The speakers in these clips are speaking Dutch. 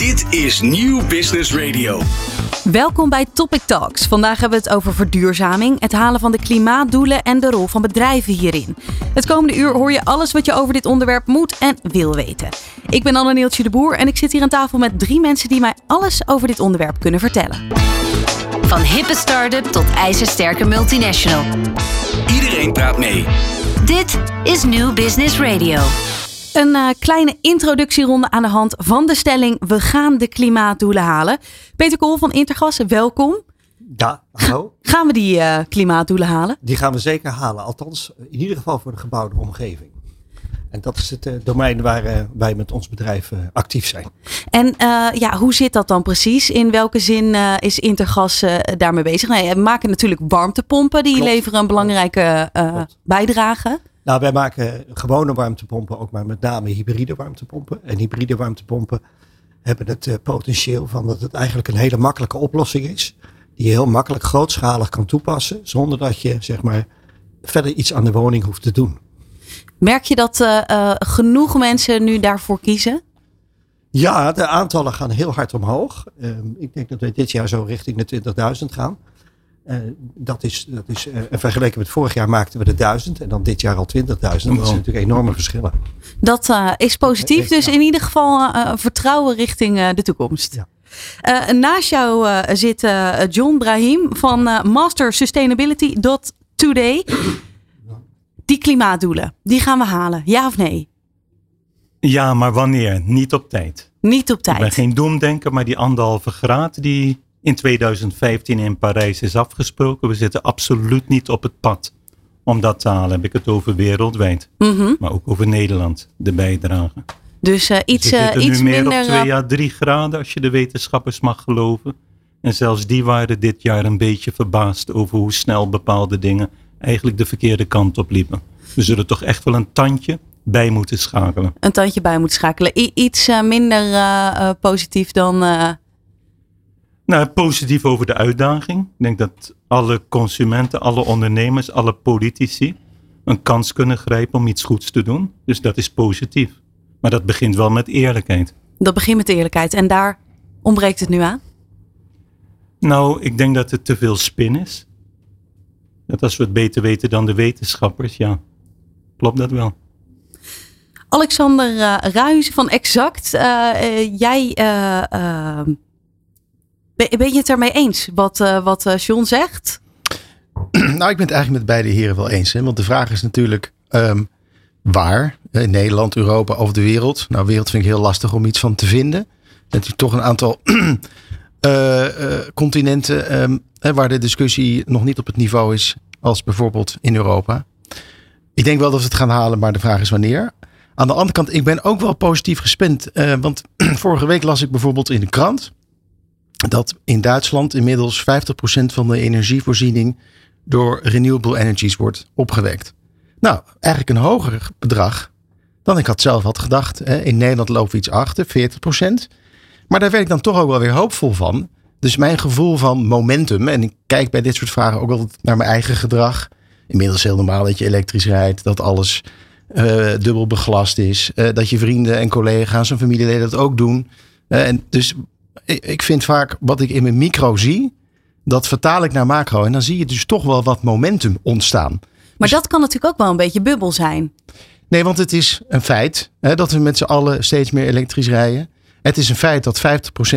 Dit is Nieuw Business Radio. Welkom bij Topic Talks. Vandaag hebben we het over verduurzaming, het halen van de klimaatdoelen en de rol van bedrijven hierin. Het komende uur hoor je alles wat je over dit onderwerp moet en wil weten. Ik ben Anne Neeltje de Boer en ik zit hier aan tafel met drie mensen die mij alles over dit onderwerp kunnen vertellen. Van hippe start-up tot ijzersterke multinational. Iedereen praat mee. Dit is New Business Radio. Een uh, kleine introductieronde aan de hand van de stelling: we gaan de klimaatdoelen halen. Peter Kool van Intergas, welkom. Ja, hallo. Gaan we die uh, klimaatdoelen halen? Die gaan we zeker halen. Althans, in ieder geval voor de gebouwde omgeving. En dat is het uh, domein waar wij met ons bedrijf actief zijn. En ja, hoe zit dat dan precies? In welke zin is Intergas daarmee bezig? Nou, we maken natuurlijk warmtepompen, die Klopt. leveren een belangrijke bijdrage. Nou, wij maken gewone warmtepompen ook, maar met name hybride warmtepompen. En hybride warmtepompen hebben het uh, potentieel van dat het eigenlijk een hele makkelijke oplossing is. Die je heel makkelijk grootschalig kan toepassen, zonder dat je zeg maar verder iets aan de woning hoeft te doen. Merk je dat uh, uh, genoeg mensen nu daarvoor kiezen? Ja, de aantallen gaan heel hard omhoog. Ehm, ik denk dat we dit jaar zo richting de 20.000 gaan. Uh, dat is, dat is uh, vergeleken met vorig jaar maakten we de duizend en dan dit jaar al 20.000. Dat zijn natuurlijk enorme verschillen. Dat uh, is positief, dus in ieder geval vertrouwen richting de toekomst. Ja. naast jou zit John Brahim van Master Sustainability Today. Die klimaatdoelen, die gaan we halen, ja of nee? Ja, maar wanneer? Niet op tijd. Niet op tijd. Ik ben geen doemdenker, maar die anderhalve graad die in 2015 in Parijs is afgesproken. We zitten absoluut niet op het pad om dat te halen. Heb ik het over wereldwijd, mm -hmm. maar ook over Nederland, de bijdrage. Dus uh, iets, uh, iets nu meer minder... op 2 à 3 graden, als je de wetenschappers mag geloven. En zelfs die waren dit jaar een beetje verbaasd over hoe snel bepaalde dingen eigenlijk de verkeerde kant op liepen. We zullen toch echt wel een tandje bij moeten schakelen. Een tandje bij moeten schakelen. I iets uh, minder positief dan nou, positief over de uitdaging. Ik denk dat alle consumenten, alle ondernemers, alle politici een kans kunnen grijpen om iets goeds te doen. Dus dat is positief. Maar dat begint wel met eerlijkheid. Dat begint met eerlijkheid. En daar ontbreekt het nu aan? Nou, ik denk dat het te veel spin is. Dat als we het beter weten dan de wetenschappers, ja, klopt dat wel. Alexander uh, Ruijs van Exact, uh, uh, jij ben je het ermee eens wat, uh, wat uh, John zegt? Nou, ik ben het eigenlijk met beide heren wel eens. Hè? Want de vraag is natuurlijk um, waar? In Nederland, Europa of de wereld? Nou, wereld vind ik heel lastig om iets van te vinden. Zijn toch een aantal continenten um, waar de discussie nog niet op het niveau is als bijvoorbeeld in Europa. Ik denk wel dat we het gaan halen, maar de vraag is wanneer. Aan de andere kant, ik ben ook wel positief gespannen. want vorige week las ik bijvoorbeeld in de krant dat in Duitsland inmiddels 50% van de energievoorziening door renewable energies wordt opgewekt. Nou, eigenlijk een hoger bedrag dan ik had zelf had gedacht. In Nederland lopen we iets achter, 40%. Maar daar werd ik dan toch ook wel weer hoopvol van. Dus mijn gevoel van momentum, en ik kijk bij dit soort vragen ook altijd naar mijn eigen gedrag. Inmiddels heel normaal dat je elektrisch rijdt, dat alles uh, dubbel beglast is. Uh, dat je vrienden en collega's en familieleden dat ook doen. Uh, en dus ik vind vaak wat ik in mijn micro zie, dat vertaal ik naar macro. En dan zie je dus toch wel wat momentum ontstaan. Maar dus, dat kan natuurlijk ook wel een beetje bubbel zijn. Nee, want het is een feit hè, dat we met z'n allen steeds meer elektrisch rijden. Het is een feit dat 50%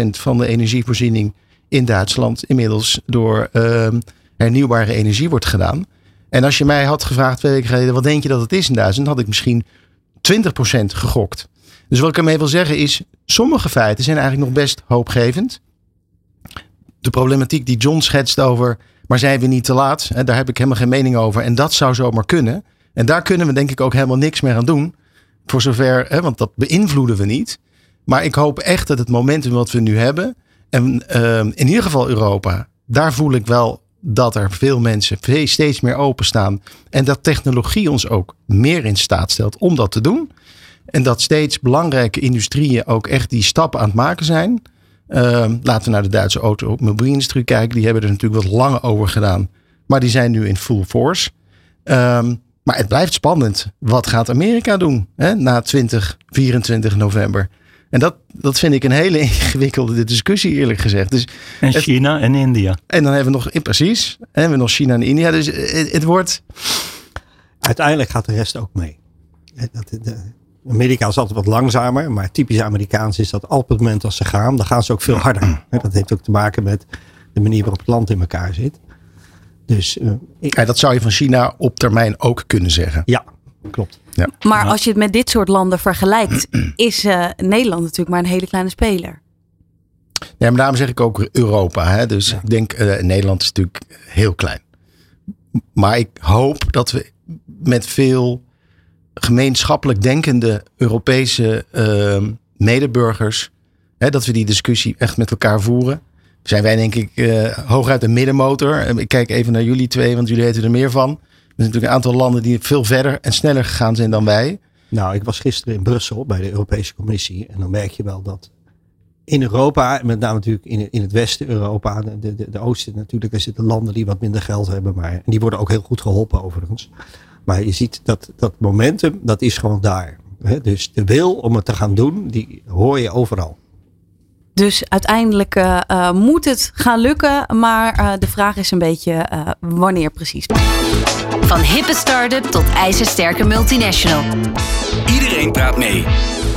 van de energievoorziening in Duitsland inmiddels door uh, hernieuwbare energie wordt gedaan. En als je mij had gevraagd twee weken geleden, wat denk je dat het is in Duitsland, had ik misschien 20% gegokt. Dus wat ik ermee wil zeggen is, sommige feiten zijn eigenlijk nog best hoopgevend. De problematiek die John schetst over, maar zijn we niet te laat? Hè, daar heb ik helemaal geen mening over. En dat zou zomaar kunnen. En daar kunnen we denk ik ook helemaal niks meer aan doen. Voor zover, hè, want dat beïnvloeden we niet. Maar ik hoop echt dat het momentum wat we nu hebben, en uh, in ieder geval Europa, daar voel ik wel dat er veel mensen steeds meer openstaan. En dat technologie ons ook meer in staat stelt om dat te doen. En dat steeds belangrijke industrieën ook echt die stappen aan het maken zijn. Uh, laten we naar de Duitse automobielindustrie kijken. Die hebben er natuurlijk wat langer over gedaan. Maar die zijn nu in full force. Um, maar het blijft spannend. Wat gaat Amerika doen hè, na 20, 24 november? En dat, dat vind ik een hele ingewikkelde discussie, eerlijk gezegd. Dus, En het- China en India. en dan hebben we nog, eh, precies, en hebben we nog China en India. Dus het, het wordt, Uiteindelijk gaat de rest ook mee. Hè, Dat, de, Amerika is altijd wat langzamer, maar typisch Amerikaans is dat op het moment dat ze gaan, dan gaan ze ook veel harder. Hè, Dat heeft ook te maken met de manier waarop het land in elkaar zit. Dus eh, ik- ja, dat zou je van China op termijn ook kunnen zeggen. ja, klopt. Maar als je het met dit soort landen vergelijkt, is eh, Nederland natuurlijk maar een hele kleine speler. Ja, maar daarom zeg ik ook Europa. Hè? Dus ik denk, eh, Nederland is natuurlijk heel klein. Maar ik hoop dat we met veel gemeenschappelijk denkende Europese eh, medeburgers, hè, dat we die discussie echt met elkaar voeren. Zijn wij denk ik eh, hooguit een middenmotor. En Ik kijk even naar jullie twee, want jullie weten er meer van. Er zijn natuurlijk een aantal landen die veel verder en sneller gegaan zijn dan wij. Nou, ik was gisteren in Brussel bij de Europese Commissie en dan merk je wel dat in Europa, met name natuurlijk in, in het westen Europa, de, de, de oosten natuurlijk, daar zitten landen die wat minder geld hebben, maar en die worden ook heel goed geholpen overigens. Maar je ziet dat dat momentum, dat is gewoon daar. Dus de wil om het te gaan doen, die hoor je overal. Dus uiteindelijk eh, eh, moet het gaan lukken, maar eh, de vraag is een beetje eh, wanneer precies. Van hippe start-up tot ijzersterke multinational. Iedereen praat mee.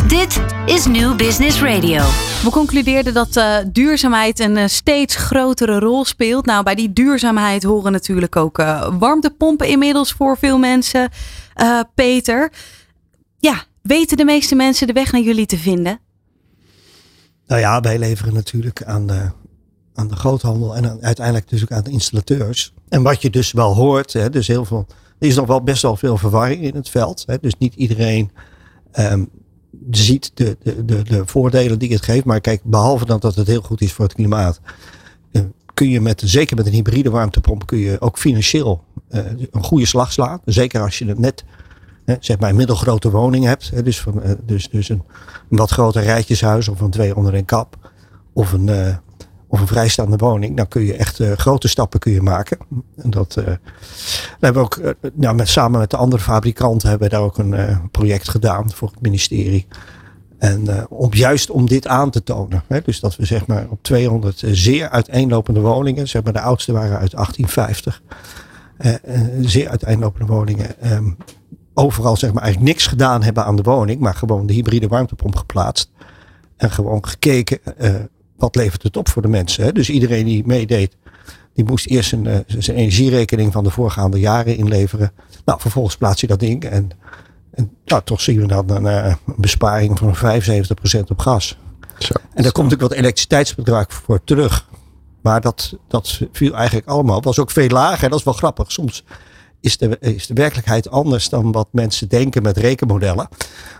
Dit is New Business Radio. We concludeerden dat eh, duurzaamheid een steeds grotere rol speelt. Nou, bij die duurzaamheid horen natuurlijk ook eh, warmtepompen inmiddels voor veel mensen. Eh, Peter, ja, weten de meeste mensen de weg naar jullie te vinden? Nou ja, wij leveren natuurlijk aan de, aan de groothandel en uiteindelijk dus ook aan de installateurs. En wat je dus wel hoort, hè, dus heel veel, er is nog wel best wel veel verwarring in het veld. Hè, dus niet iedereen ehm, ziet de, de, de, de voordelen die het geeft. Maar kijk, behalve dat, dat het heel goed is voor het klimaat, eh, kun je met, zeker met een hybride warmtepomp, kun je ook financieel eh, een goede slag slaan. Zeker als je het net zeg maar een middelgrote woning hebt. Dus, eh, dus, dus een, wat groter rijtjeshuis of een twee onder een kap. Of een, eh, of een vrijstaande woning. Dan kun je echt eh, grote stappen kun je maken. En dat, eh, we hebben ook, nou, met, samen met de andere fabrikanten hebben we daar ook een project gedaan voor het ministerie. En om, juist om dit aan te tonen. Hè, dus dat we zeg maar op 200 zeer uiteenlopende woningen. Zeg maar de oudste waren uit 1850. eh, eh, zeer uiteenlopende woningen. ehm, overal zeg maar eigenlijk niks gedaan hebben aan de woning. Maar gewoon de hybride warmtepomp geplaatst. En gewoon gekeken eh, wat levert het op voor de mensen. Hè? Dus iedereen die meedeed. Die moest eerst zijn, eh, zijn energierekening van de voorgaande jaren inleveren. Nou, vervolgens plaats je dat ding. En, en nou, toch zien we dan een, een besparing van 75% op gas. Zo. En daar komt ook wat elektriciteitsbedrag voor terug. Maar dat, dat viel eigenlijk allemaal. Was ook veel lager. Dat is wel grappig. Soms is de, is de werkelijkheid anders dan wat mensen denken met rekenmodellen.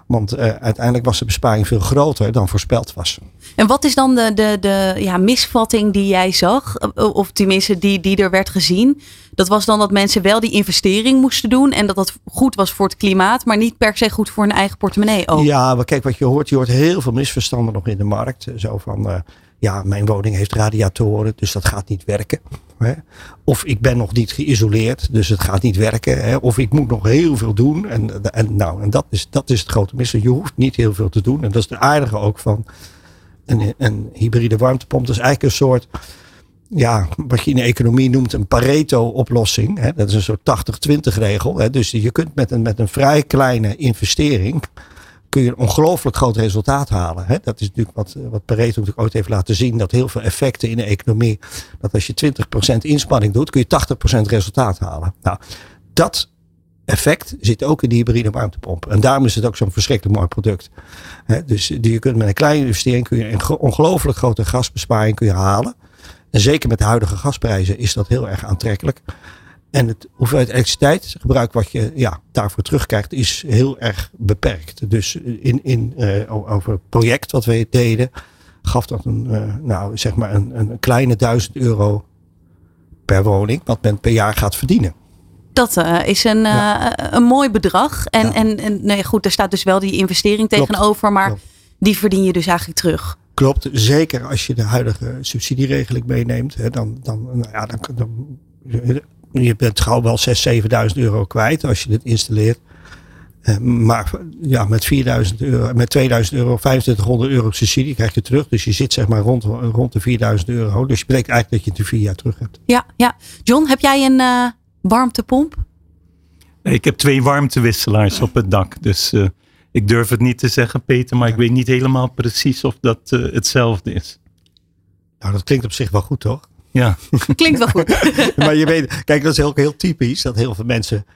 Want eh, uiteindelijk was de besparing veel groter dan voorspeld was. En wat is dan de, de, de ja, misvatting die jij zag? Eh, Of tenminste, die, die er werd gezien? Dat was dan dat mensen wel die investering moesten doen. En dat dat goed was voor het klimaat, maar niet per se goed voor hun eigen portemonnee ook. Ja, maar kijk wat je hoort. Je hoort heel veel misverstanden nog in de markt. Zo van, eh, ja, mijn woning heeft radiatoren, dus dat gaat niet werken. Hè? Of ik ben nog niet geïsoleerd, dus het gaat niet werken. Hè? Of ik moet nog heel veel doen. En, en, nou, en dat, is, dat is het grote mis. Je hoeft niet heel veel te doen. En dat is het aardige ook van een, een hybride warmtepomp. Dat is eigenlijk een soort, ja, wat je in de economie noemt een Pareto-oplossing. Dat is een soort 80-20 regel. Hè? Dus je kunt met een, met een vrij kleine investering kun je een ongelooflijk groot resultaat halen. Hè? Dat is natuurlijk wat, wat Pareto natuurlijk ooit heeft laten zien. Dat heel veel effecten in de economie. Dat als je 20% inspanning doet, kun je 80% resultaat halen. Nou, dat effect zit ook in die hybride warmtepomp. En daarom is het ook zo'n verschrikkelijk mooi product. Hè? Dus die- je kunt met een kleine investering kun je een ge- ongelooflijk grote gasbesparing kun je halen. En zeker met de huidige gasprijzen is dat heel erg aantrekkelijk. En het hoeveelheid elektriciteitsgebruik wat je ja, daarvoor terugkrijgt is heel erg beperkt. Dus in, in, eh, over het project wat wij deden, gaf dat een, eh, nou, zeg maar een, een kleine duizend euro per woning, wat men per jaar gaat verdienen. Dat eh, is een, een mooi bedrag. En, Ja. en, en nee, goed, er staat dus wel die investering Klopt. tegenover. Maar Klopt. die verdien je dus eigenlijk terug. Klopt, zeker als je de huidige subsidieregeling meeneemt. Hè, dan, dan, nou ja, dan, dan, je bent gauw wel 6.000, 7.000 euro kwijt als je dit installeert. Eh, maar ja, met, 4000 euro, met 2000 euro, 2500 euro subsidie krijg je terug. Dus je zit zeg maar rond, rond de 4000 euro. Dus je betekent eigenlijk dat je het in vier jaar terug hebt. Ja, ja. John, heb jij een uh, warmtepomp? Ik heb twee warmtewisselaars op het dak. Dus uh, ik durf het niet te zeggen, Peter. Maar ik weet niet helemaal precies of dat uh, hetzelfde is. Nou, dat klinkt op zich wel goed, toch? Ja. Klinkt wel goed. maar je weet, kijk, dat is heel, heel typisch. Dat heel veel mensen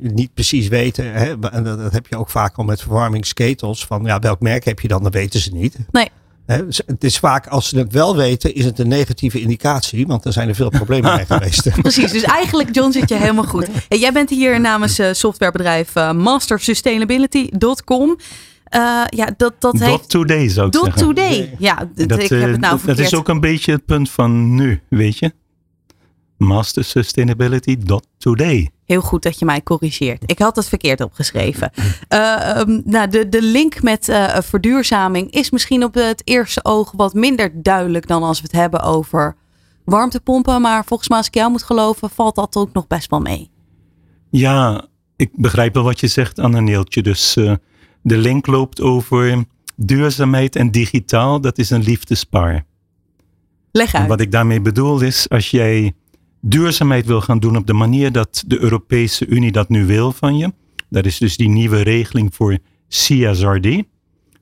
niet precies weten. Hè? En dat, heb je ook vaak al met verwarmingsketels. Van ja, welk merk heb je dan? Dat weten ze niet. Nee. Dus het is vaak, als ze het wel weten, is het een negatieve indicatie. Want er zijn er veel problemen mee geweest. Precies, dus eigenlijk, John, zit je helemaal goed. jij bent hier namens uh, softwarebedrijf uh, mastersustainability.com. Uh, ja, dat, dat heeft... Dot today zou ik Dot zeggen. today, ja. Dat, ik heb het nou dat is ook een beetje het punt van nu, weet je. Mastersustainability.today. Heel goed dat je mij corrigeert. Ik had het verkeerd opgeschreven. Uh, um, nou, de, de link met uh, verduurzaming is misschien op het eerste oog wat minder duidelijk dan als we het hebben over warmtepompen. Maar volgens mij, als ik jou moet geloven, valt dat ook nog best wel mee. Ja, ik begrijp wel wat je zegt, Anneeltje. Dus uh, de link loopt over duurzaamheid en digitaal. Dat is een liefdespaar. Leg uit. En wat ik daarmee bedoel is, als jij duurzaamheid wil gaan doen op de manier dat de Europese Unie dat nu wil van je. Dat is dus die nieuwe regeling voor CSRD.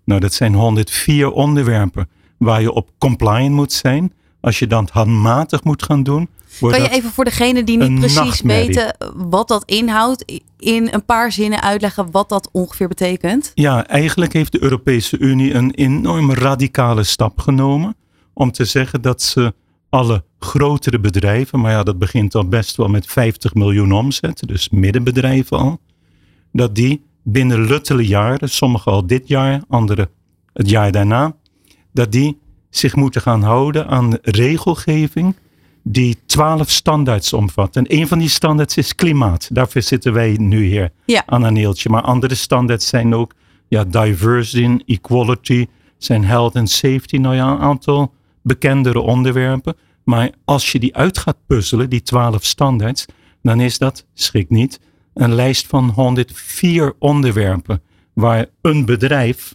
Nou, dat zijn 104 onderwerpen waar je op compliant moet zijn. Als je dan handmatig moet gaan doen. Kan je even voor degene die niet precies weten wat dat inhoudt, in een paar zinnen uitleggen wat dat ongeveer betekent? Ja, eigenlijk heeft de Europese Unie een enorm radicale stap genomen om te zeggen dat ze alle grotere bedrijven, maar ja, dat begint al best wel met 50 miljoen omzet, dus middenbedrijven al, dat die binnen luttele jaren, sommige al dit jaar, andere het jaar daarna, dat die zich moeten gaan houden aan regelgeving die twaalf standaards omvat. En een van die standaards is klimaat. Daarvoor zitten wij nu hier ja. aan een neeltje. Maar andere standaards zijn ook ja, diversity, equality, zijn health and safety. Nou ja, een aantal bekendere onderwerpen. Maar als je die uit gaat puzzelen, die twaalf standaards, dan is dat, schrik niet, een lijst van 104 onderwerpen waar een bedrijf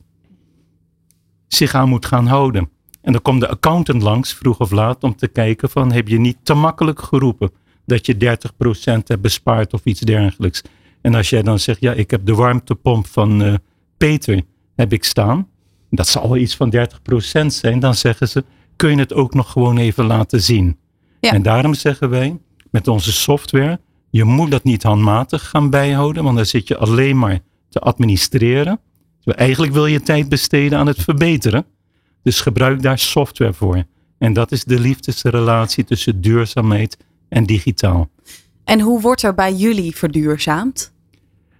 zich aan moet gaan houden. En dan komt de accountant langs, vroeg of laat, om te kijken van heb je niet te makkelijk geroepen dat je 30% hebt bespaard of iets dergelijks. En als jij dan zegt, ja, ik heb de warmtepomp van uh, Peter, heb ik staan. Dat zal wel iets van 30% zijn. Dan zeggen ze, kun je het ook nog gewoon even laten zien. Ja. En daarom zeggen wij met onze software, je moet dat niet handmatig gaan bijhouden, want dan zit je alleen maar te administreren. Dus eigenlijk wil je tijd besteden aan het verbeteren. Dus gebruik daar software voor. En dat is de liefdesrelatie tussen duurzaamheid en digitaal. En hoe wordt er bij jullie verduurzaamd?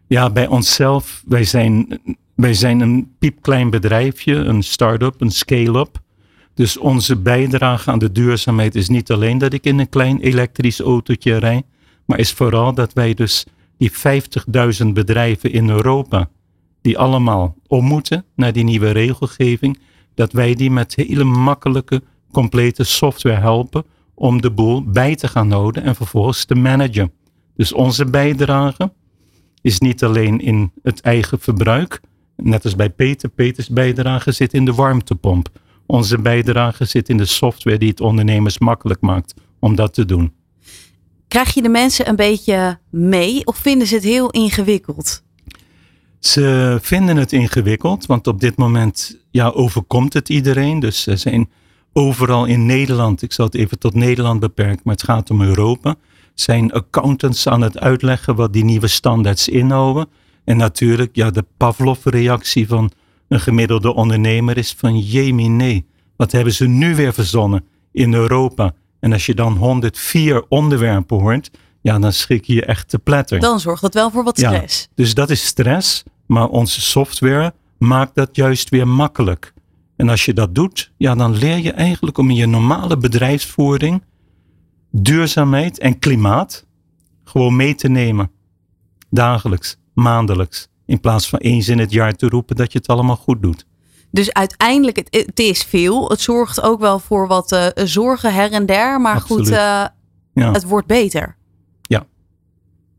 Ja, bij onszelf, wij zijn, wij zijn een piepklein bedrijfje, een start-up, een scale-up. Dus onze bijdrage aan de duurzaamheid is niet alleen dat ik in een klein elektrisch autootje rij, maar is vooral dat wij dus die 50.000 bedrijven in Europa, die allemaal om moeten naar die nieuwe regelgeving, dat wij die met hele makkelijke, complete software helpen om de boel bij te gaan houden en vervolgens te managen. Dus onze bijdrage is niet alleen in het eigen verbruik, net als bij Peter. Peters bijdrage zit in de warmtepomp. Onze bijdrage zit in de software die het ondernemers makkelijk maakt om dat te doen. Krijg je de mensen een beetje mee of vinden ze het heel ingewikkeld? Ze vinden het ingewikkeld, want op dit moment ja, overkomt het iedereen. Dus er zijn overal in Nederland, ik zal het even tot Nederland beperken, maar het gaat om Europa, zijn accountants aan het uitleggen wat die nieuwe standaards inhouden. En natuurlijk, ja, de Pavlov-reactie van een gemiddelde ondernemer is van jemie nee, wat hebben ze nu weer verzonnen in Europa? En als je dan 104 onderwerpen hoort, ja, dan schrik je je echt te pletter. Dan zorgt dat wel voor wat stress. Ja, dus dat is stress, maar onze software maakt dat juist weer makkelijk. En als je dat doet, ja, dan leer je eigenlijk om in je normale bedrijfsvoering duurzaamheid en klimaat gewoon mee te nemen. Dagelijks, maandelijks. In plaats van eens in het jaar te roepen dat je het allemaal goed doet. Dus uiteindelijk, het, het is veel. Het zorgt ook wel voor wat uh, zorgen her en der. Maar Absoluut. goed, uh, Ja. het wordt beter.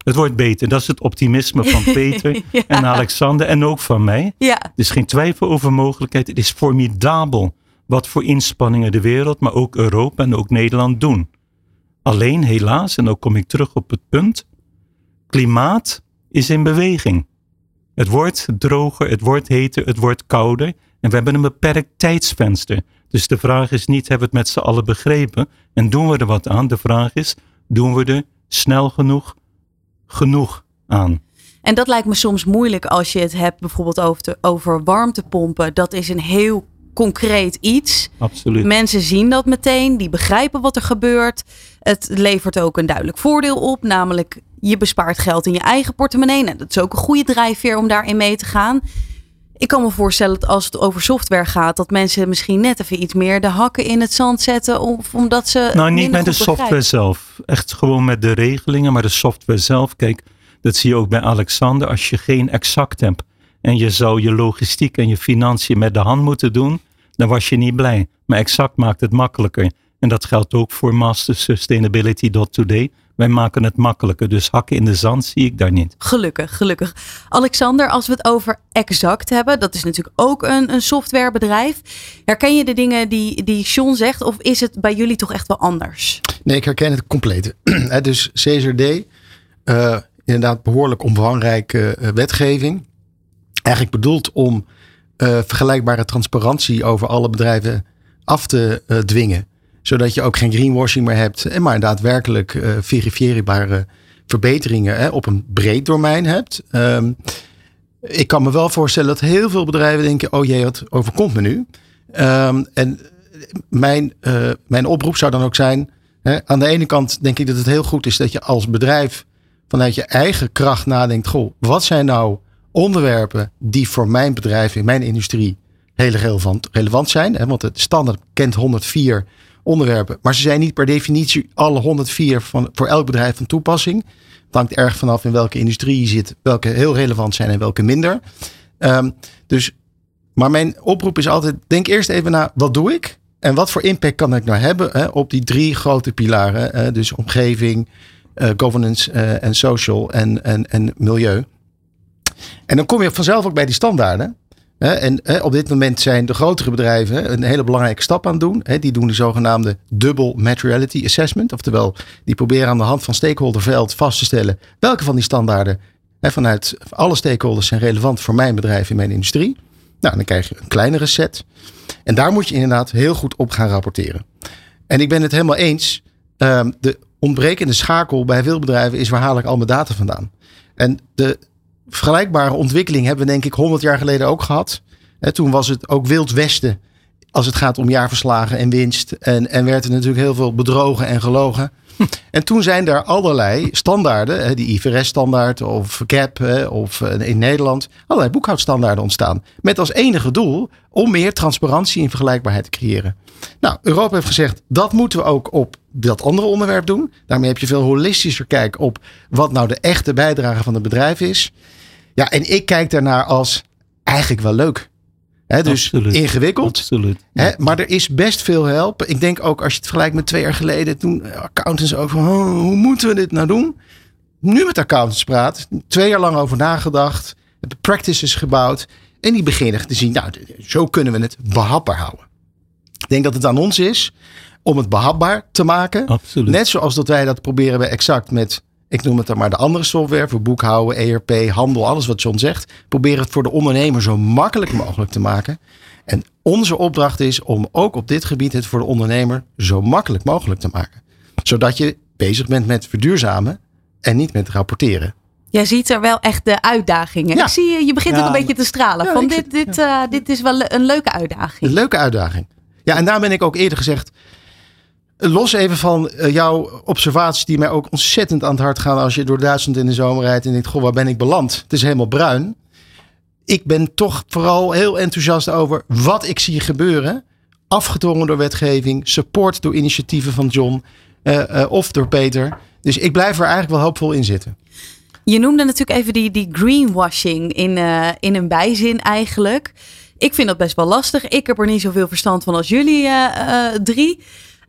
Het wordt beter. Dat is het optimisme van Peter Ja. en Alexander en ook van mij. Ja, Er is geen twijfel over mogelijkheid. Het is formidabel wat voor inspanningen de wereld, maar ook Europa en ook Nederland doen. Alleen helaas, en dan kom ik terug op het punt, klimaat is in beweging. Het wordt droger, het wordt heter, het wordt kouder en we hebben een beperkt tijdsvenster. Dus de vraag is niet, hebben we het met z'n allen begrepen en doen we er wat aan? De vraag is, doen we er snel genoeg, genoeg aan? En dat lijkt me soms moeilijk als je het hebt bijvoorbeeld over, de, over warmtepompen. Dat is een heel concreet iets. Absoluut. Mensen zien dat meteen, die begrijpen wat er gebeurt. Het levert ook een duidelijk voordeel op, namelijk je bespaart geld in je eigen portemonnee. Nou, dat is ook een goede drijfveer om daarin mee te gaan. Ik kan me voorstellen dat als het over software gaat, dat mensen misschien net even iets meer de hakken in het zand zetten, of omdat ze. Nou, niet met de software begrijpen. zelf. Echt gewoon met de regelingen, maar de software zelf. Kijk, dat zie je ook bij Alexander. Als je geen exact hebt en je zou je logistiek en je financiën met de hand moeten doen, dan was je niet blij. Maar exact maakt het makkelijker. En dat geldt ook voor mastersustainability.today. Wij maken het makkelijker. Dus hakken in de zand zie ik daar niet. Gelukkig, gelukkig. Alexander, als we het over Exact hebben, dat is natuurlijk ook een, een softwarebedrijf. Herken je de dingen die, die John zegt, of is het bij jullie toch echt wel anders? Nee, ik herken het compleet. Hè, dus CSRD, eh, inderdaad behoorlijk omvangrijke eh, wetgeving. Eigenlijk bedoeld om eh, vergelijkbare transparantie over alle bedrijven af te dwingen. Zodat je ook geen greenwashing meer hebt. En maar daadwerkelijk eh, verifieerbare verbeteringen hè, op een breed domein hebt. Ehm, ik kan me wel voorstellen dat heel veel bedrijven denken: oh jee, wat overkomt me nu? Ehm, en mijn, eh, mijn oproep zou dan ook zijn: hè, aan de ene kant denk ik dat het heel goed is dat je als bedrijf vanuit je eigen kracht nadenkt: goh, wat zijn nou onderwerpen die voor mijn bedrijf in mijn industrie heel relevant, relevant zijn? Hè? Want het standaard kent 104 onderwerpen, maar ze zijn niet per definitie alle 104 van, voor elk bedrijf van toepassing. Het hangt erg vanaf in welke industrie je zit, welke heel relevant zijn en welke minder. Ehm, dus, maar mijn oproep is altijd: denk eerst even na, wat doe ik? En wat voor impact kan ik nou hebben hè, op die drie grote pilaren? Hè, dus omgeving, eh, governance eh, en social en, en, en milieu. En dan kom je vanzelf ook bij die standaarden. En op dit moment zijn de grotere bedrijven een hele belangrijke stap aan het doen. Die doen de zogenaamde Double Materiality Assessment. Oftewel, die proberen aan de hand van stakeholderveld vast te stellen welke van die standaarden vanuit alle stakeholders zijn relevant voor mijn bedrijf in mijn industrie. Nou, dan krijg je een kleinere set. En daar moet je inderdaad heel goed op gaan rapporteren. En ik ben het helemaal eens. ehm, de ontbrekende schakel bij veel bedrijven is waar haal ik al mijn data vandaan? En de vergelijkbare ontwikkeling hebben we denk ik 100 jaar geleden ook gehad. Hè, toen was het ook wild westen als het gaat om jaarverslagen en winst. En, en werd er natuurlijk heel veel bedrogen en gelogen. En toen zijn er allerlei standaarden, die IFRS-standaard of CAP of eh, in Nederland, allerlei boekhoudstandaarden ontstaan. Met als enige doel om meer transparantie en vergelijkbaarheid te creëren. Nou, Europa heeft gezegd dat moeten we ook op dat andere onderwerp doen. Daarmee heb je veel holistischer kijk op wat nou de echte bijdrage van het bedrijf is. Ja, en ik kijk daarnaar als eigenlijk wel leuk. Hè, dus Absoluut. ingewikkeld. Absoluut. Maar er is best veel help. Ik denk ook als je het vergelijkt met twee jaar geleden. Toen accountants ook van "Oh, hoe moeten we dit nou doen? Nu met accountants praat. Twee jaar lang over nagedacht. Practices gebouwd. En die beginnen te zien. Nou, zo kunnen we het behapbaar houden. Ik denk dat het aan ons is om het behapbaar te maken. Absoluut. Net zoals dat wij dat proberen bij Exact met, ik noem het dan maar de andere software voor boekhouden, ERP, handel, alles wat John zegt. Proberen het voor de ondernemer zo makkelijk mogelijk te maken. En onze opdracht is om ook op dit gebied het voor de ondernemer zo makkelijk mogelijk te maken. Zodat je bezig bent met verduurzamen en niet met rapporteren. Jij ziet er wel echt de uitdagingen. Ja. Ik zie je, je begint Ja, ook een beetje te stralen. Ja, van dit, dit, eh, dit is wel een leuke Een uitdaging. leuke uitdaging. Ja, en daar ben ik ook eerder gezegd. Los even van eh, jouw observaties die mij ook ontzettend aan het hart gaan als je door Duitsland in de zomer rijdt en denkt, goh, waar ben ik beland? Het is helemaal bruin. Ik ben toch vooral heel enthousiast over wat ik zie gebeuren. Afgedwongen door wetgeving, support door initiatieven van John eh, eh, of door Peter. Dus ik blijf er eigenlijk wel hoopvol in zitten. Je noemde natuurlijk even die, die greenwashing in, in een bijzin eigenlijk. Ik vind dat best wel lastig. Ik heb er niet zoveel verstand van als jullie drie.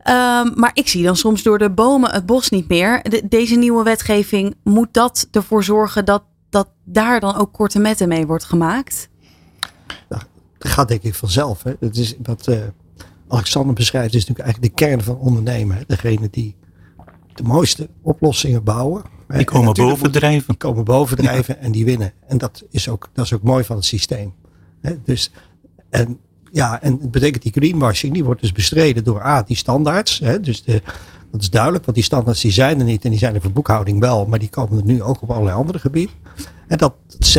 Ehm, maar ik zie dan soms door de bomen het bos niet meer. De- deze nieuwe wetgeving, moet dat ervoor zorgen dat, dat daar dan ook korte metten mee wordt gemaakt? Dat gaat denk ik vanzelf. Hè. Het is wat eh, Alexander beschrijft, is natuurlijk eigenlijk de kern van ondernemen. Hè. Degene die de mooiste oplossingen bouwen. hè. Die En komen bovendrijven. Die komen bovendrijven en die winnen. En dat is ook, dat is ook mooi van het systeem. Hè. Dus, en, ja, en het betekent die greenwashing, die wordt dus bestreden door A, die standaards. Hè. Dus de, dat is duidelijk, want die standaards die zijn er niet. En die zijn er voor boekhouding wel, maar die komen er nu ook op allerlei andere gebieden. En dat,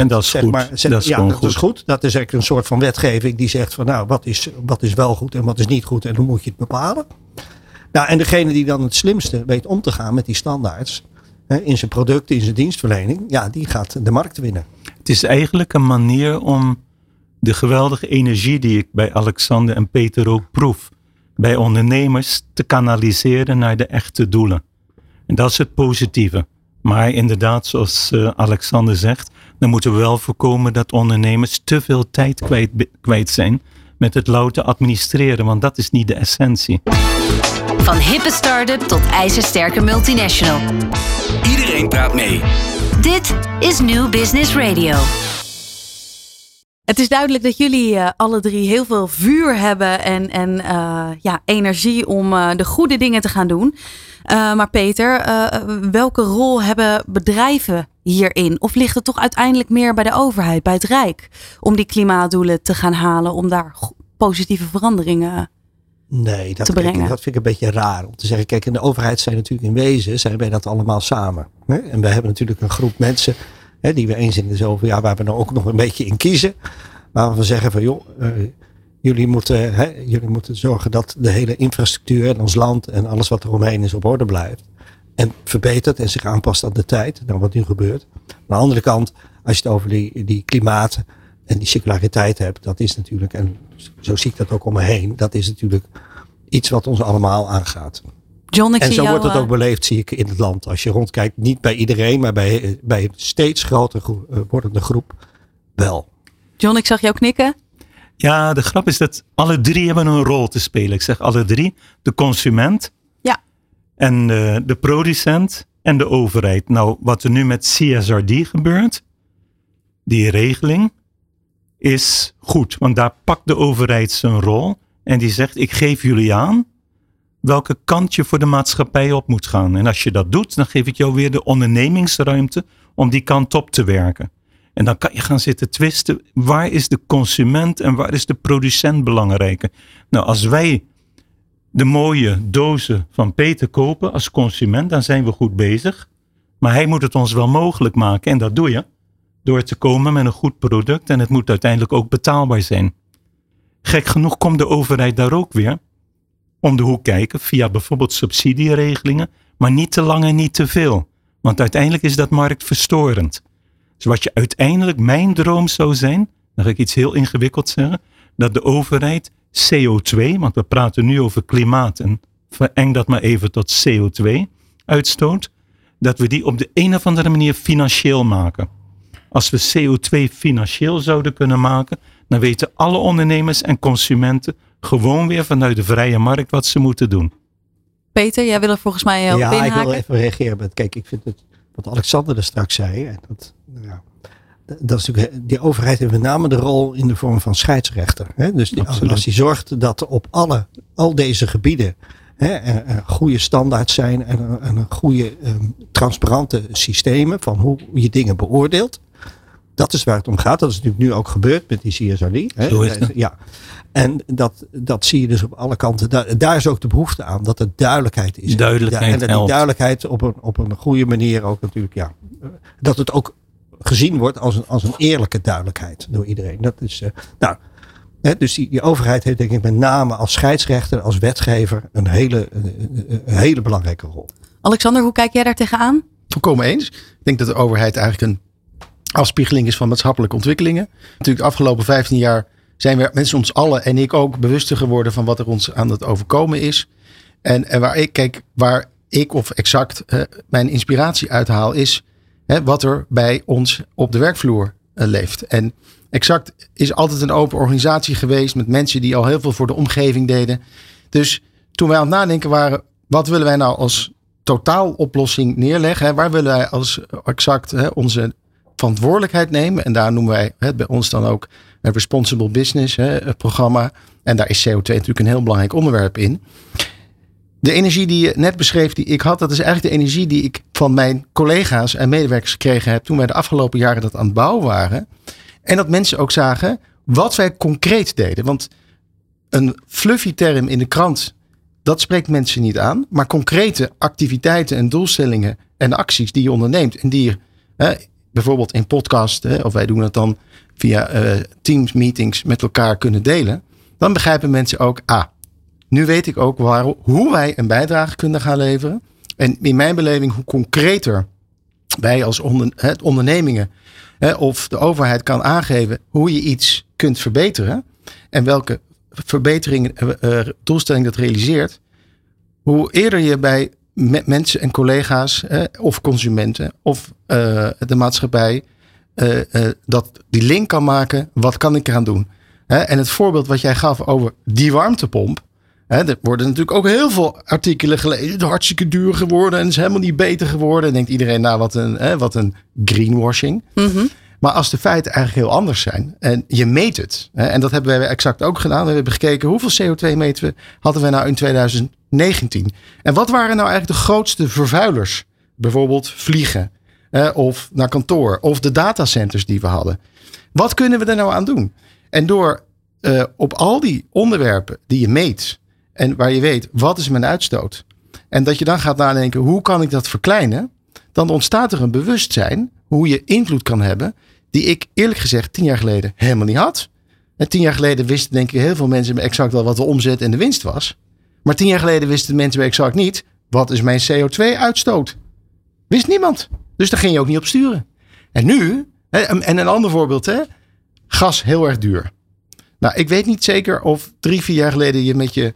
dat is zeg goed. Maar, Dat is ja, dat is goed. goed. Dat is eigenlijk een soort van wetgeving die zegt van nou, wat is, wat is wel goed en wat is niet goed en hoe moet je het bepalen. Nou, en degene die dan het slimste weet om te gaan met die standaards hè, in zijn producten, in zijn dienstverlening, ja, die gaat de markt winnen. Het is eigenlijk een manier om de geweldige energie die ik bij Alexander en Peter ook proef, bij ondernemers te kanaliseren naar de echte doelen. En dat is het positieve. Maar inderdaad, zoals eh, Alexander zegt, dan moeten we wel voorkomen dat ondernemers te veel tijd kwijt, kwijt zijn met het louter administreren, want dat is niet de essentie. Van hippe start-up tot ijzersterke multinational. Iedereen praat mee. Dit is New Business Radio. Het is duidelijk dat jullie eh, alle drie heel veel vuur hebben en, en eh, ja, energie om eh, de goede dingen te gaan doen. Maar Peter, welke rol hebben bedrijven hierin? Of ligt het toch uiteindelijk meer bij de overheid, bij het Rijk, om die klimaatdoelen te gaan halen, om daar positieve veranderingen Nee, dat, te brengen. dat vind ik een beetje raar om te zeggen. Kijk, in de overheid zijn natuurlijk in wezen, zijn wij dat allemaal samen. Hè? En we hebben natuurlijk een groep mensen die we eens in de zoveel jaar, waar we nou ook nog een beetje in kiezen. Waar we zeggen van joh, eh, jullie, moeten, hè, jullie moeten zorgen dat de hele infrastructuur en ons land en alles wat er omheen is op orde blijft. En verbetert en zich aanpast aan de tijd, dan wat nu gebeurt. Aan de andere kant, als je het over die, die klimaat en die circulariteit hebt, dat is natuurlijk, en zo zie ik dat ook om me heen, dat is natuurlijk iets wat ons allemaal aangaat. John, ik en zie zo jou, wordt het eh, ook beleefd, zie ik in het land. Als je rondkijkt, niet bij iedereen, maar bij, bij een steeds groter gro- eh, wordende groep wel. John, ik zag jou knikken. Ja, de grap is dat alle drie hebben een rol te spelen. Ik zeg alle drie. De consument. Ja. En eh, de producent en de overheid. Nou, wat er nu met CSRD gebeurt, die regeling, is goed. Want daar pakt de overheid zijn rol. En die zegt, ik geef jullie aan welke kant je voor de maatschappij op moet gaan. En als je dat doet, dan geef ik jou weer de ondernemingsruimte om die kant op te werken. En dan kan je gaan zitten twisten. Waar is de consument en waar is de producent belangrijker? Nou, als wij de mooie dozen van Peter kopen als consument, dan zijn we goed bezig. Maar hij moet het ons wel mogelijk maken. En dat doe je door te komen met een goed product. En het moet uiteindelijk ook betaalbaar zijn. Gek genoeg komt de overheid daar ook weer om de hoek kijken via bijvoorbeeld subsidieregelingen. Maar niet te lang en niet te veel. Want uiteindelijk is dat marktverstorend. Dus wat je uiteindelijk mijn droom zou zijn, dan ga ik iets heel ingewikkeld zeggen, dat de overheid CO2, want we praten nu over klimaat en vereng dat maar even tot CO2 uitstoot, dat we die op de een of andere manier financieel maken. Als we CO2 financieel zouden kunnen maken, dan weten alle ondernemers en consumenten gewoon weer vanuit de vrije markt wat ze moeten doen. Peter, jij wil er volgens mij heel ja, ik inhaken. wil even reageren. Met, kijk, ik vind het, wat Alexander er straks zei, en dat, nou ja, dat is natuurlijk, die overheid heeft met name de rol in de vorm van scheidsrechter. Hè? Dus die, als, die zorgt dat op alle, al deze gebieden hè, er, er goede standaards zijn en, een- en een goede ehm, transparante systemen van hoe je dingen beoordeelt. Dat is waar het om gaat. Dat is natuurlijk nu ook gebeurd met die CSRD. Hè? Zo is het. Ja. En dat, dat zie je dus op alle kanten. Daar, daar is ook de behoefte aan dat er duidelijkheid is. Duidelijkheid Ja, en dat die duidelijkheid op een, op een goede manier ook natuurlijk, ja. Dat het ook gezien wordt als een, als een eerlijke duidelijkheid door iedereen. Dat is, eh, nou, hè, dus die, die overheid heeft denk ik met name als scheidsrechter, als wetgever een hele, een hele belangrijke rol. Alexander, hoe kijk jij daar tegenaan? Volkomen eens. Ik denk dat de overheid eigenlijk een afspiegeling is van maatschappelijke ontwikkelingen. Natuurlijk de afgelopen 15 jaar zijn we mensen ons allen en ik ook bewuster geworden van wat er ons aan het overkomen is. En, en waar ik kijk, waar ik of exact eh, mijn inspiratie uithaal is hè, wat er bij ons op de werkvloer eh, leeft. En exact is altijd een open organisatie geweest met mensen die al heel veel voor de omgeving deden. Dus toen wij aan het nadenken waren, wat willen wij nou als totaaloplossing neerleggen? Hè? Waar willen wij als exact hè, onze verantwoordelijkheid nemen? En daar noemen wij hè, bij ons dan ook het Responsible Business hè, het programma. En daar is CO2 natuurlijk een heel belangrijk onderwerp in. De energie die je net beschreef, die ik had, dat is eigenlijk de energie die ik van mijn collega's en medewerkers gekregen heb toen wij de afgelopen jaren dat aan het bouwen waren. En dat mensen ook zagen wat wij concreet deden. Want een fluffy term in de krant, dat spreekt mensen niet aan. Maar concrete activiteiten en doelstellingen en acties die je onderneemt en die je bijvoorbeeld in podcast, hè, of wij doen het dan via uh, Teams meetings met elkaar kunnen delen, dan begrijpen mensen ook, ah, nu weet ik ook waar, hoe wij een bijdrage kunnen gaan leveren. En in mijn beleving, hoe concreter wij als onder, hè, ondernemingen hè, of de overheid kan aangeven hoe je iets kunt verbeteren en welke verbeteringen, uh, doelstelling dat realiseert, hoe eerder je bij mensen en collega's of consumenten of uh, de maatschappij dat die link kan maken, wat kan ik eraan doen? en het voorbeeld wat jij gaf over die warmtepomp, er worden natuurlijk ook heel veel artikelen gelezen. Het hartstikke duur geworden en is helemaal niet beter geworden. En denkt iedereen, nou wat een, hè, wat een greenwashing. Mhm. Maar als de feiten eigenlijk heel anders zijn en je meet het. Hè, en dat hebben wij exact ook gedaan. We hebben gekeken hoeveel CO2 meten we, hadden we nou in 2019. En wat waren nou eigenlijk de grootste vervuilers? Bijvoorbeeld vliegen hè, of naar kantoor of de datacenters die we hadden. Wat kunnen we er nou aan doen? En door uh, op al die onderwerpen die je meet en waar je weet wat is mijn uitstoot. En dat je dan gaat nadenken hoe kan ik dat verkleinen. Dan ontstaat er een bewustzijn hoe je invloed kan hebben. Die ik eerlijk gezegd tien jaar geleden helemaal niet had. En tien jaar geleden wisten denk ik heel veel mensen exact wel wat de omzet en de winst was. Maar tien jaar geleden wisten mensen exact niet wat is mijn CO2 uitstoot. Wist niemand. Dus daar ging je ook niet op sturen. En nu, en een ander voorbeeld, hè, gas heel erg duur. Nou, ik weet niet zeker of drie, vier jaar geleden je met je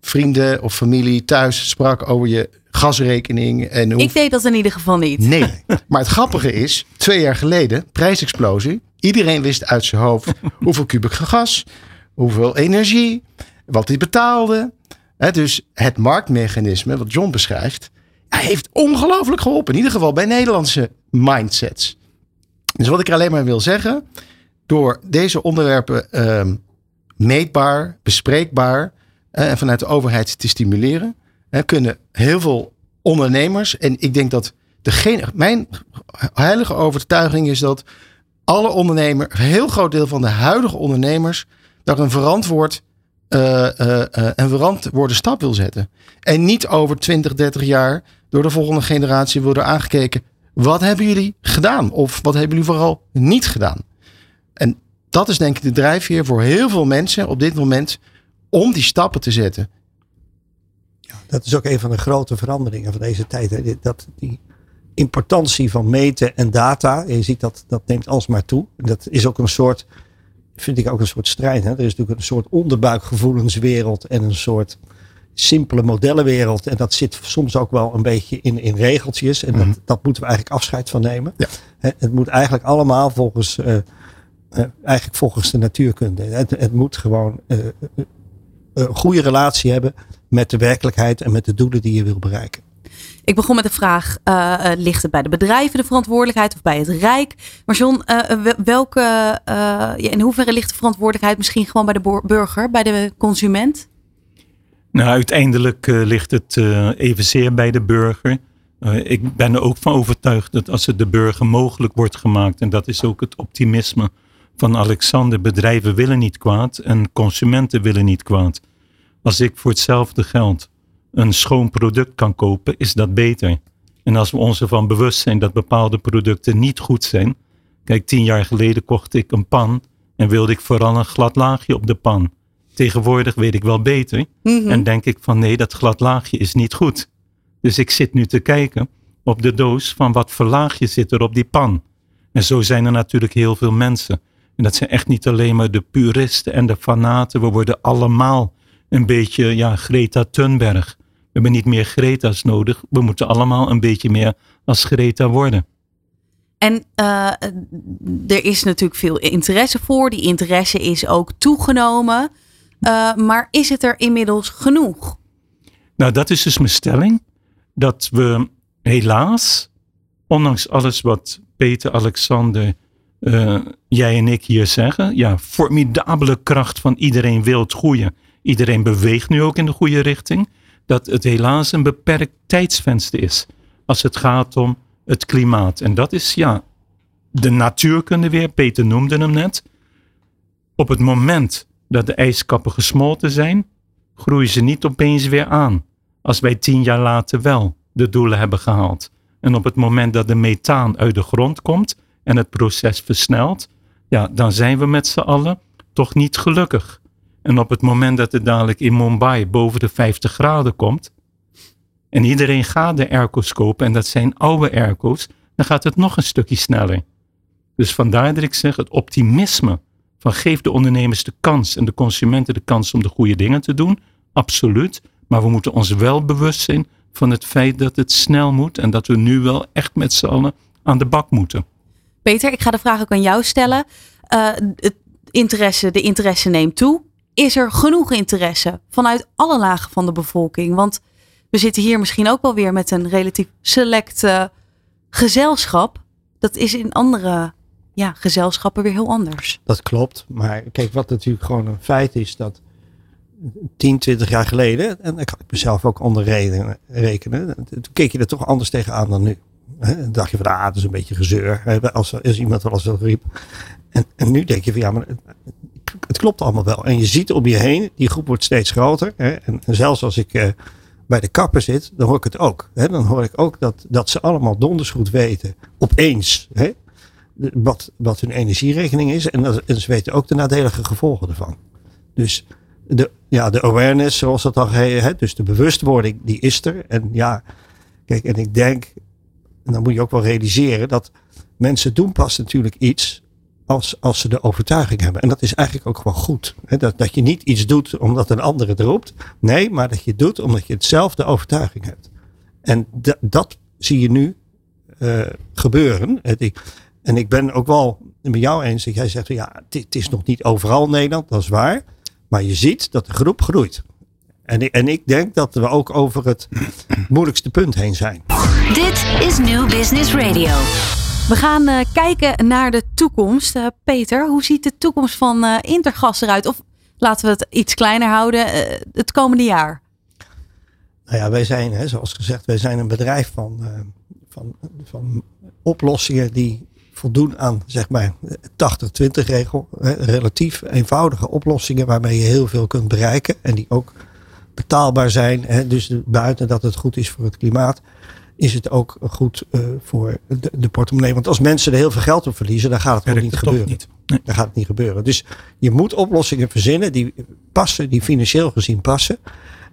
vrienden of familie thuis sprak over je gasrekening. En hoe... Ik deed dat in ieder geval niet. Nee, maar het grappige is, twee jaar geleden, prijsexplosie. Iedereen wist uit zijn hoofd hoeveel kubieke gas, hoeveel energie, wat hij betaalde. dus het marktmechanisme, wat John beschrijft, heeft ongelooflijk geholpen. In ieder geval bij Nederlandse mindsets. Dus wat ik er alleen maar wil zeggen, door deze onderwerpen ehm, meetbaar, bespreekbaar en vanuit de overheid te stimuleren, kunnen heel veel ondernemers, en ik denk dat degene, mijn heilige overtuiging is dat alle ondernemers, een heel groot deel van de huidige ondernemers, daar een verantwoord uh, uh, uh, een verantwoorde stap wil zetten. En niet over 20, 30 jaar door de volgende generatie worden aangekeken. Wat hebben jullie gedaan? Of wat hebben jullie vooral niet gedaan? En dat is denk ik de drijfveer voor heel veel mensen op dit moment om die stappen te zetten. Dat is ook een van de grote veranderingen van deze tijd. Dat die importantie van meten en data, je ziet dat dat neemt alsmaar toe. Dat is ook een soort, vind ik ook een soort strijd. Hè? Er is natuurlijk een soort onderbuikgevoelenswereld en een soort simpele modellenwereld. En dat zit soms ook wel een beetje in, in regeltjes. En dat, mhm. dat moeten we eigenlijk afscheid van nemen. Ja. Het moet eigenlijk allemaal volgens, uh, uh, eigenlijk volgens de natuurkunde. Het, het moet gewoon uh, een goede relatie hebben met de werkelijkheid en met de doelen die je wil bereiken. Ik begon met de vraag: uh, ligt het bij de bedrijven de verantwoordelijkheid of bij het Rijk? Maar John, uh, welke, ja, in hoeverre ligt de verantwoordelijkheid misschien gewoon bij de burger, bij de consument? Nou, uiteindelijk ligt het evenzeer bij de burger. ik ben er ook van overtuigd dat als het de burger mogelijk wordt gemaakt, en dat is ook het optimisme van Alexander, bedrijven willen niet kwaad en consumenten willen niet kwaad. Als ik voor hetzelfde geld een schoon product kan kopen, is dat beter. En als we ons ervan bewust zijn dat bepaalde producten niet goed zijn. Kijk, tien jaar geleden kocht ik een pan en wilde ik vooral een glad laagje op de pan. Tegenwoordig weet ik wel beter Mhm. en denk ik van nee, dat glad laagje is niet goed. Dus ik zit nu te kijken op de doos van wat voor laagje zit er op die pan. En zo zijn er natuurlijk heel veel mensen. En dat zijn echt niet alleen maar de puristen en de fanaten. We worden allemaal een beetje ja, Greta Thunberg. We hebben niet meer Greta's nodig. We moeten allemaal een beetje meer als Greta worden. En uh, er is natuurlijk veel interesse voor. Die interesse is ook toegenomen. Uh, maar is het er inmiddels genoeg? Nou, dat is dus mijn stelling. Dat we helaas, ondanks alles wat Peter, Alexander, uh, jij en ik hier zeggen. Ja, formidabele kracht van iedereen wil het goede. Iedereen beweegt nu ook in de goede richting. Dat het helaas een beperkt tijdsvenster is. Als het gaat om het klimaat. En dat is ja, de natuurkunde weer. Peter noemde hem net. Op het moment dat de ijskappen gesmolten zijn, groeien ze niet opeens weer aan. Als wij tien jaar later wel de doelen hebben gehaald. En op het moment dat de methaan uit de grond komt en het proces versnelt, ja, dan zijn we met z'n allen toch niet gelukkig. En op het moment dat het dadelijk in Mumbai boven de 50 graden komt, en iedereen gaat de airco's kopen, en dat zijn oude airco's, dan gaat het nog een stukje sneller. Dus vandaar dat ik zeg, het optimisme van geef de ondernemers de kans en de consumenten de kans om de goede dingen te doen, absoluut. Maar we moeten ons wel bewust zijn van het feit dat het snel moet en dat we nu wel echt met z'n allen aan de bak moeten. Peter, ik ga de vraag ook aan jou stellen. Uh, het interesse, de interesse neemt toe. Is er genoeg interesse vanuit alle lagen van de bevolking? Want we zitten hier misschien ook wel weer met een relatief select uh, gezelschap. Dat is in andere ja, gezelschappen weer heel anders. Dat klopt. Maar kijk, wat natuurlijk gewoon een feit is dat 10, 20 jaar geleden, en daar kan ik mezelf ook onder rekenen, toen keek je er toch anders tegenaan dan nu. Dan dacht je van, ah, het is een beetje gezeur. Als, als iemand wel eens riep. En, en nu denk je van, ja, maar het, klopt allemaal wel. En je ziet om je heen, die groep wordt steeds groter. Hè? En, zelfs als ik uh, bij de kapper zit, dan hoor ik het ook. Hè? Dan hoor ik ook dat, dat ze allemaal donders goed weten, opeens, hè? Wat, wat hun energierekening is. En, dat, en ze weten ook de nadelige gevolgen ervan. Dus de, ja, de awareness, zoals dat dan heet, dus de bewustwording, die is er. En ja, kijk, en ik denk, en dan moet je ook wel realiseren dat mensen doen pas natuurlijk iets als, als ze de overtuiging hebben. En dat is eigenlijk ook gewoon goed. Dat, dat je niet iets doet omdat een ander het roept. Nee, maar dat je het doet omdat je hetzelfde overtuiging hebt. En dat zie je nu uh, gebeuren. En ik ben ook wel met jou eens dat jij zegt, ja, het is nog niet overal Nederland, dat is waar. Maar je ziet dat de groep groeit. En ik, en ik denk dat we ook over het moeilijkste punt heen zijn. Dit is New Business Radio. We gaan uh, kijken naar de toekomst. Uh, Peter, hoe ziet de toekomst van uh, Intergas eruit? Of laten we het iets kleiner houden, het komende jaar? Nou ja, wij zijn, hè, zoals gezegd, wij zijn een bedrijf van, van, van oplossingen die voldoen aan zeg maar 80-20 regel. Hè, relatief eenvoudige oplossingen waarmee je heel veel kunt bereiken. En die ook betaalbaar zijn. Hè, dus buiten dat het goed is voor het klimaat, is het ook goed uh, voor de, de, portemonnee. Want als mensen er heel veel geld op verliezen, dan gaat het gewoon niet gebeuren. Niet. Nee. Dan gaat het niet gebeuren. Dus je moet oplossingen verzinnen die passen, die financieel gezien passen.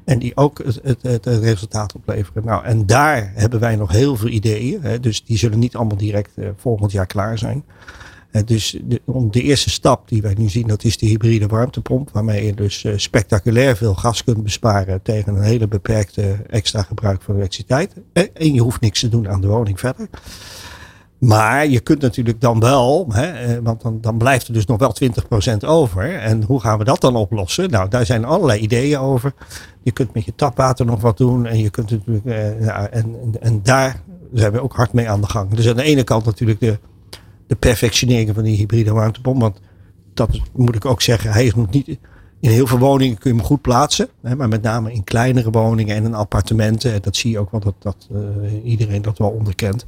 En die ook het, het, het, resultaat opleveren. Nou, en daar hebben wij nog heel veel ideeën. Hè, dus die zullen niet allemaal direct uh, volgend jaar klaar zijn. Uh, dus de, de, eerste stap die wij nu zien, dat is de hybride warmtepomp. Waarmee je dus uh, spectaculair veel gas kunt besparen tegen een hele beperkte extra gebruik van elektriciteit. En je hoeft niks te doen aan de woning verder. Maar je kunt natuurlijk dan wel, hè, want dan, dan blijft er dus nog wel 20% over. En hoe gaan we dat dan oplossen? Nou, daar zijn allerlei ideeën over. Je kunt met je tapwater nog wat doen. En, je kunt natuurlijk, eh, en, en daar zijn we ook hard mee aan de gang. Dus aan de ene kant natuurlijk de, de perfectionering van die hybride warmtepomp. Want dat moet ik ook zeggen, hij is nog niet. In heel veel woningen kun je hem goed plaatsen. Hè, maar met name in kleinere woningen en in appartementen. En dat zie je ook wel dat, dat uh, iedereen dat wel onderkent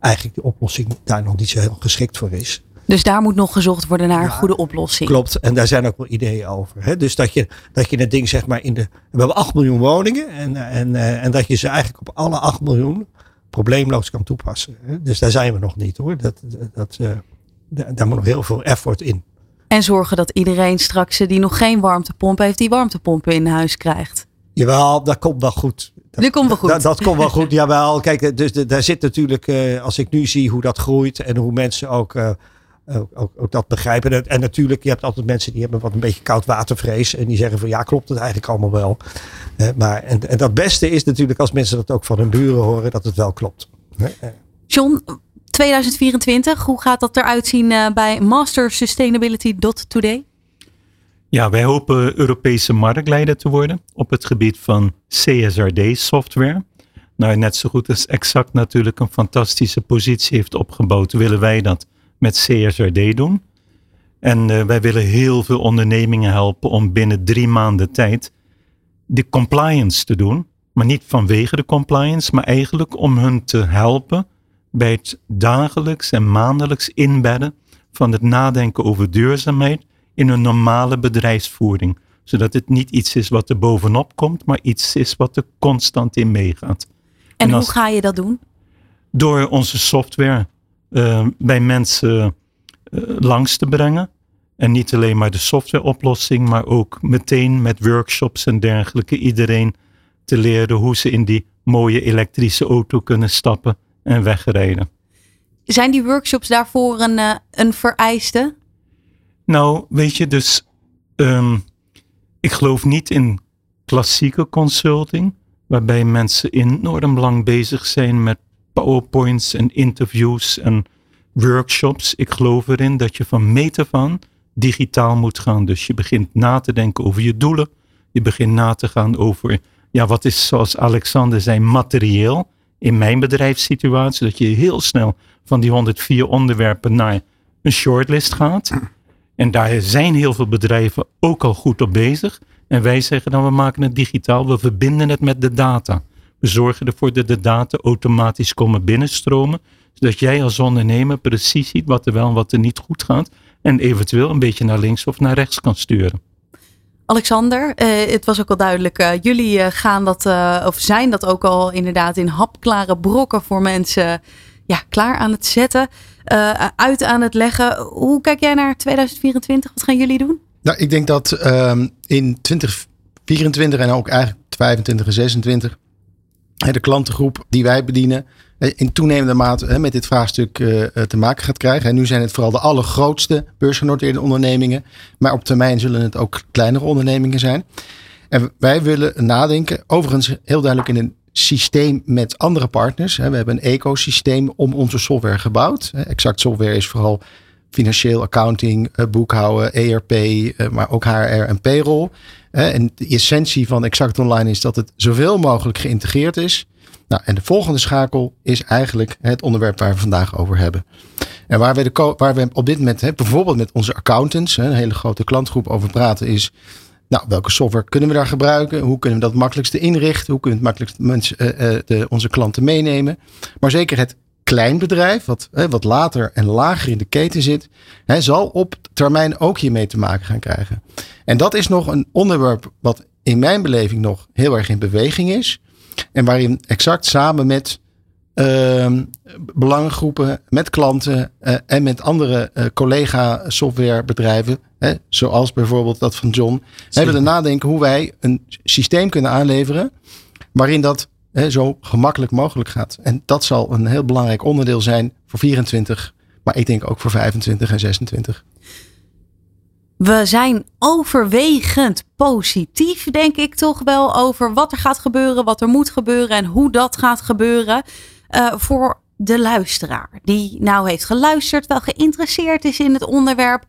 eigenlijk de oplossing daar nog niet zo heel geschikt voor is. Dus daar moet nog gezocht worden naar een goede oplossing. Klopt, en daar zijn ook wel ideeën over. Hè? Dus dat je, dat je het ding zeg maar in de. We hebben 8 miljoen woningen en, en, eh, en dat je ze eigenlijk op alle 8 miljoen probleemloos kan toepassen. Dus daar zijn we nog niet hoor. Dat, dat, uh, daar moet nog heel veel effort in. En zorgen dat iedereen straks die nog geen warmtepomp heeft, die warmtepompen in huis krijgt. Jawel, dat komt wel goed. Dat, komt wel goed. Dat, dat komt wel goed, jawel. Kijk, dus daar zit natuurlijk, uh, als ik nu zie hoe dat groeit en hoe mensen ook, uh, ook, ook, ook, dat begrijpen. En, en, natuurlijk, je hebt altijd mensen die hebben wat een beetje koud watervrees. En die zeggen van ja, klopt het eigenlijk allemaal wel. Uh, maar, en, en dat beste is natuurlijk als mensen dat ook van hun buren horen, dat het wel klopt. John, 2024, hoe gaat dat eruit zien bij Master Sustainability Today? Ja, wij hopen Europese marktleider te worden op het gebied van CSRD-software. Nou, net zo goed als Exact natuurlijk een fantastische positie heeft opgebouwd, willen wij dat met CSRD doen. En uh, wij willen heel veel ondernemingen helpen om binnen drie maanden tijd de compliance te doen. Maar niet vanwege de compliance, maar eigenlijk om hun te helpen bij het dagelijks en maandelijks inbedden van het nadenken over duurzaamheid in een normale bedrijfsvoering. Zodat het niet iets is wat er bovenop komt, maar iets is wat er constant in meegaat. En, en als, hoe ga je dat doen? Door onze software uh, bij mensen uh, langs te brengen. En niet alleen maar de softwareoplossing, maar ook meteen met workshops en dergelijke iedereen te leren hoe ze in die mooie elektrische auto kunnen stappen en wegrijden. Zijn die workshops daarvoor een, uh, een vereiste? Nou, weet je, dus um, ik geloof niet in klassieke consulting, waarbij mensen enorm lang bezig zijn met PowerPoints en interviews en workshops. Ik geloof erin dat je van meet aan digitaal moet gaan. Dus je begint na te denken over je doelen. Je begint na te gaan over, ja, wat is zoals Alexander zei, materieel in mijn bedrijfssituatie. Dat je heel snel van die 104 onderwerpen naar een shortlist gaat. En daar zijn heel veel bedrijven ook al goed op bezig. En wij zeggen dan, we maken het digitaal, we verbinden het met de data. We zorgen ervoor dat de data automatisch komen binnenstromen. Zodat jij als ondernemer precies ziet wat er wel en wat er niet goed gaat. En eventueel een beetje naar links of naar rechts kan sturen. Alexander, uh, het was ook al duidelijk, uh, jullie uh, gaan dat, of zijn dat ook al inderdaad in hapklare brokken voor mensen ja, klaar aan het zetten, uit aan het leggen. Hoe kijk jij naar 2024? Wat gaan jullie doen? Nou, ik denk dat ehm, in 2024 en ook eigenlijk 25 en 26 de klantengroep die wij bedienen in toenemende mate met dit vraagstuk uh, te maken gaat krijgen. En nu zijn het vooral de allergrootste beursgenoteerde ondernemingen. Maar op termijn zullen het ook kleinere ondernemingen zijn. En wij willen nadenken, overigens heel duidelijk in een systeem met andere partners. We hebben een ecosysteem om onze software gebouwd. Exact software is vooral financieel accounting, eh, boekhouden, ERP, maar ook HR en payroll. En de essentie van Exact Online is dat het zoveel mogelijk geïntegreerd is. Nou, en de volgende schakel is eigenlijk het onderwerp waar we vandaag over hebben. En waar we, de, waar we op dit moment hè, bijvoorbeeld met onze accountants, een hele grote klantgroep over praten, is nou, welke software kunnen we daar gebruiken? Hoe kunnen we dat makkelijkste inrichten? Hoe kunnen we het makkelijkst mensen, uh, de, onze klanten meenemen? Maar zeker het kleinbedrijf, wat, uh, wat later en lager in de keten zit, hè, zal op termijn ook hiermee te maken gaan krijgen. En dat is nog een onderwerp wat in mijn beleving nog heel erg in beweging is. En waarin exact samen met uh, belangengroepen, met klanten uh, en met andere uh, collega softwarebedrijven, hè, zoals bijvoorbeeld dat van John, hebben we nadenken hoe wij een systeem kunnen aanleveren waarin dat zo gemakkelijk mogelijk gaat. En dat zal een heel belangrijk onderdeel zijn voor 24, maar ik denk ook voor 25 en 26. We zijn overwegend positief, denk ik toch wel, over wat er gaat gebeuren, wat er moet gebeuren en hoe dat gaat gebeuren. Uh, voor de luisteraar die nou heeft geluisterd, wel geïnteresseerd is in het onderwerp,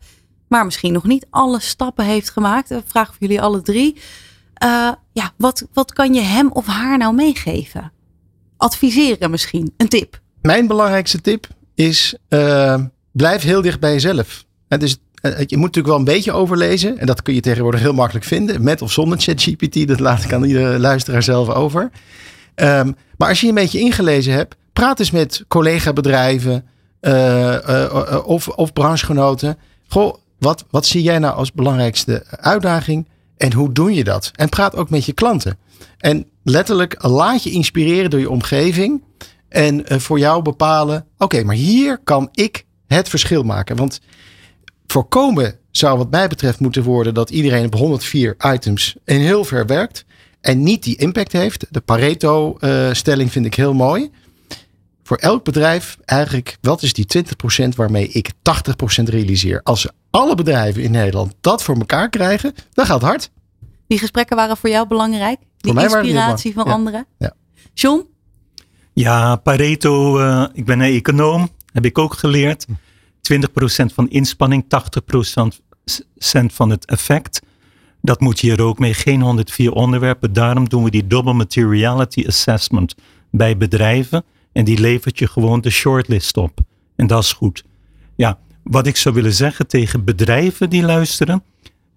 maar misschien nog niet alle stappen heeft gemaakt. Een vraag voor jullie alle drie. Uh, ja, wat, wat kan je hem of haar nou meegeven? Adviseren misschien, een tip. Mijn belangrijkste tip is: uh, blijf heel dicht bij jezelf. Het eh, je moet natuurlijk wel een beetje overlezen. En dat kun je tegenwoordig heel makkelijk vinden. Met of zonder ChatGPT. Dat laat ik aan iedere luisteraar zelf over. Um, maar als je een beetje ingelezen hebt. Praat eens met collega-bedrijven. Of, of branchegenoten. Wat, wat zie jij nou als belangrijkste uitdaging? En hoe doe je dat? En praat ook met je klanten. En letterlijk laat je inspireren door je omgeving. En voor jou bepalen. Oké, maar hier kan ik het verschil maken. Want Voorkomen zou wat mij betreft moeten worden dat iedereen op 104 items en heel ver werkt en niet die impact heeft. De Pareto-stelling uh, vind ik heel mooi. Voor elk bedrijf eigenlijk, wat is die 20% waarmee ik 80% realiseer? Als alle bedrijven in Nederland dat voor elkaar krijgen, dan gaat het hard. Die gesprekken waren voor jou belangrijk? Die voor inspiratie van anderen? Ja. John? Ja, Pareto, uh, ik ben een econoom, heb ik ook geleerd. 20% van inspanning, 80% van het effect. Dat moet hier ook mee. Geen 104 onderwerpen. Daarom doen we die double materiality assessment bij bedrijven. En die levert je gewoon de shortlist op. En dat is goed. Ja, wat ik zou willen zeggen tegen bedrijven die luisteren.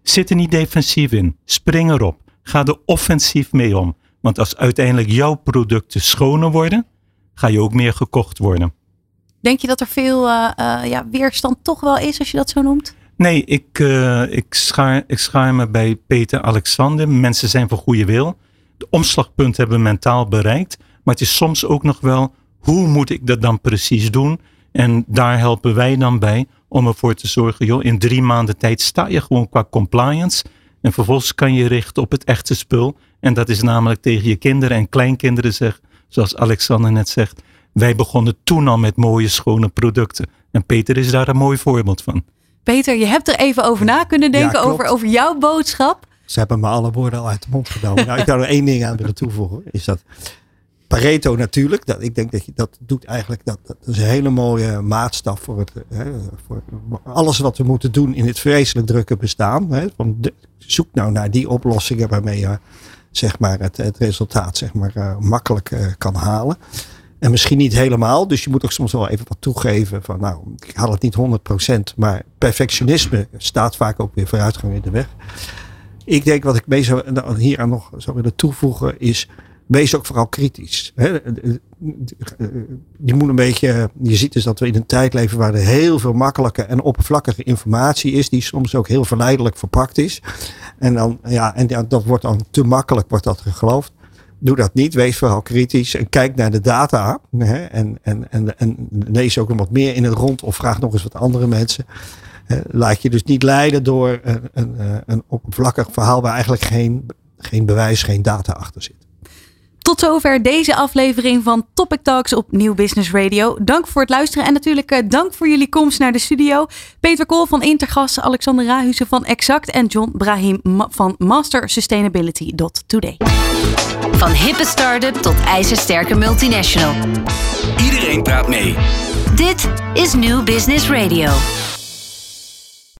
Zit er niet defensief in. Spring erop. Ga er offensief mee om. Want als uiteindelijk jouw producten schoner worden, ga je ook meer gekocht worden. Denk je dat er veel uh, uh, ja, weerstand toch wel is, als je dat zo noemt? Nee, ik, uh, ik, schaar, ik schaar me bij Peter Alexander. Mensen zijn van goede wil. De omslagpunt hebben we mentaal bereikt. Maar het is soms ook nog wel, hoe moet ik dat dan precies doen? En daar helpen wij dan bij om ervoor te zorgen, joh, in drie maanden tijd sta je gewoon qua compliance. En vervolgens kan je richten op het echte spul. En dat is namelijk tegen je kinderen en kleinkinderen zeggen, zoals Alexander net zegt. Wij begonnen toen al met mooie, schone producten. En Peter is daar een mooi voorbeeld van. Peter, je hebt er even over na kunnen denken ja, over, over jouw boodschap. Ze hebben me alle woorden al uit de mond genomen. nou, ik zou er één ding aan willen toevoegen. Is dat Pareto natuurlijk. Dat, ik denk dat je dat doet eigenlijk. Dat, dat is een hele mooie maatstaf voor, het, hè, voor alles wat we moeten doen in het vreselijk drukke bestaan. Hè. Zoek nou naar die oplossingen waarmee je zeg maar, het, het resultaat zeg maar, uh, makkelijk uh, kan halen. En misschien niet helemaal. Dus je moet ook soms wel even wat toegeven. Van nou, ik haal het niet 100%. Maar perfectionisme staat vaak ook weer vooruitgang in de weg. Ik denk wat ik mee zou, hier aan nog zou willen toevoegen is wees ook vooral kritisch. Je moet een beetje, je ziet dus dat we in een tijd leven waar er heel veel makkelijke en oppervlakkige informatie is, die soms ook heel verleidelijk verpakt is. En dan, ja, en dat wordt dan te makkelijk, wordt dat geloofd. Doe dat niet, wees vooral kritisch en kijk naar de data. Hè, en, en, en, lees ook wat meer in het rond of vraag nog eens wat andere mensen. Laat je dus niet leiden door een, een, een oppervlakkig verhaal waar eigenlijk geen, geen bewijs, geen data achter zit. Tot zover deze aflevering van Topic Talks op Nieuw Business Radio. Dank voor het luisteren en natuurlijk uh, dank voor jullie komst naar de studio. Peter Kool van Intergas, Alexander Rahusen van Exact en John Brahim van Master Sustainability.today. Van hippe start-up tot ijzersterke multinational. Iedereen praat mee. Dit is Nieuw Business Radio.